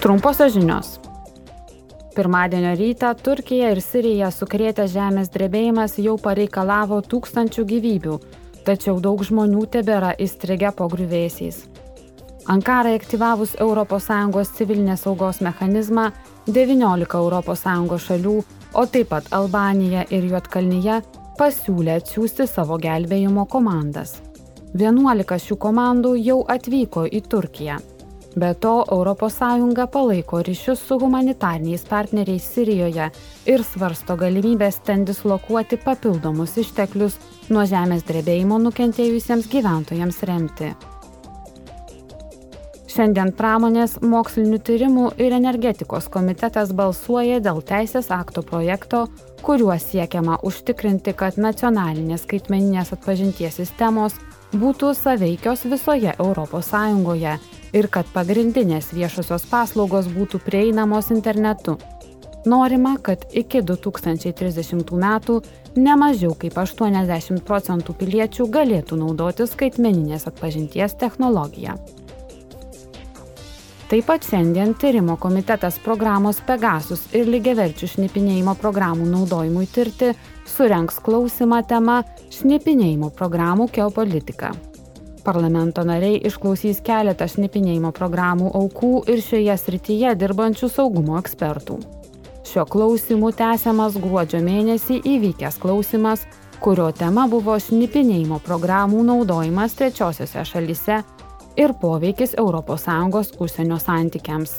Trumposios žinios. Pirmadienio rytą Turkija ir Sirija sukrėtę žemės drebėjimas jau pareikalavo tūkstančių gyvybių, tačiau daug žmonių tebėra įstrigę po griuvėsiais. Ankarai aktyvavus ES civilinės saugos mechanizmą, 19 ES šalių, o taip pat Albanija ir Juotkalnyje pasiūlė atsiųsti savo gelbėjimo komandas. 11 šių komandų jau atvyko į Turkiją. Be to, ES palaiko ryšius su humanitarniais partneriais Sirijoje ir svarsto galimybės ten dislokuoti papildomus išteklius nuo žemės drebėjimo nukentėjusiems gyventojams remti. Šiandien pramonės, mokslinių tyrimų ir energetikos komitetas balsuoja dėl teisės akto projekto, kuriuo siekiama užtikrinti, kad nacionalinės skaitmeninės atpažinties sistemos būtų saveikios visoje ES ir kad pagrindinės viešosios paslaugos būtų prieinamos internetu. Norima, kad iki 2030 metų ne mažiau kaip 80 procentų piliečių galėtų naudoti skaitmeninės atpažinties technologiją. Taip pat šiandien tyrimo komitetas programos Pegasus ir lygiaverčių šnipinėjimo programų naudojimui tirti surenks klausimą tema Šnipinėjimo programų geopolitika. Parlamento nariai išklausys keletą šnipinėjimo programų aukų ir šioje srityje dirbančių saugumo ekspertų. Šio klausimų tęsiamas gruodžio mėnesį įvykęs klausimas, kurio tema buvo šnipinėjimo programų naudojimas trečiosiose šalise ir poveikis ES užsienio santykiams.